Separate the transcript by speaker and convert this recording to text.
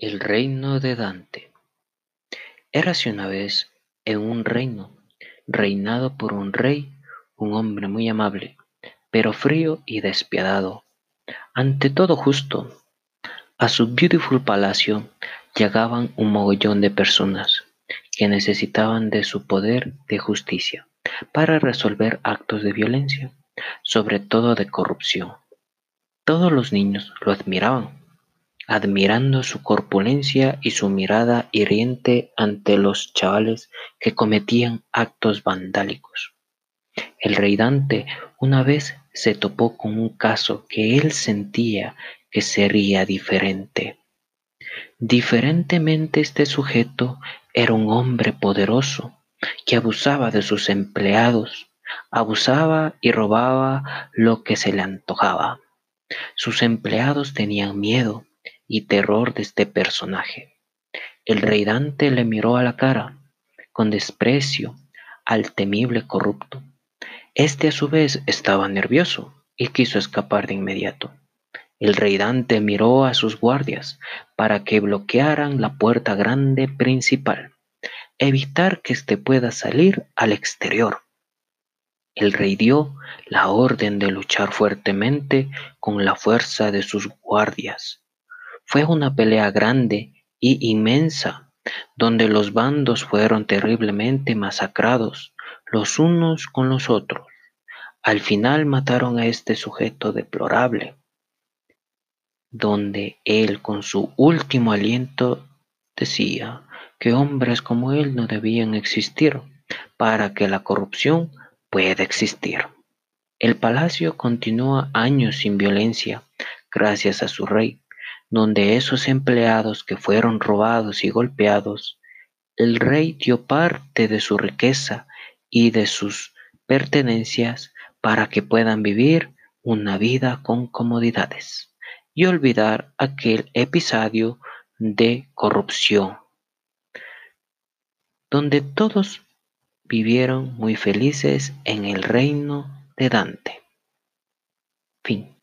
Speaker 1: reino de Dante Érase una vez en un reino reinado por un rey, un hombre muy amable, pero frío y despiadado, ante todo justo. A su beautiful palacio llegaban un mogollón de personas que necesitaban de su poder de justicia para resolver actos de violencia, sobre todo de corrupción. Todos los niños lo admiraban admirando su corpulencia y su mirada hiriente ante los chavales que cometían actos vandálicos. El rey Dante una vez se topó con un caso que él sentía que sería diferente. Diferentemente este sujeto era un hombre poderoso que abusaba de sus empleados, abusaba y robaba lo que se le antojaba. Sus empleados tenían miedo y terror de este personaje. El rey Dante le miró a la cara, con desprecio, al temible corrupto. Este a su vez estaba nervioso y quiso escapar de inmediato. El rey Dante miró a sus guardias para que bloquearan la puerta grande principal, evitar que éste pueda salir al exterior. El rey dio la orden de luchar fuertemente con la fuerza de sus guardias fue una pelea grande y inmensa, donde los bandos fueron terriblemente masacrados los unos con los otros. Al final mataron a este sujeto deplorable, donde él con su último aliento decía que hombres como él no debían existir para que la corrupción pueda existir. El palacio continúa años sin violencia gracias a su rey, donde esos empleados que fueron robados y golpeados, el rey dio parte de su riqueza y de sus pertenencias para que puedan vivir una vida con comodidades y olvidar aquel episodio de corrupción, donde todos vivieron muy felices en el reino de Dante. Fin.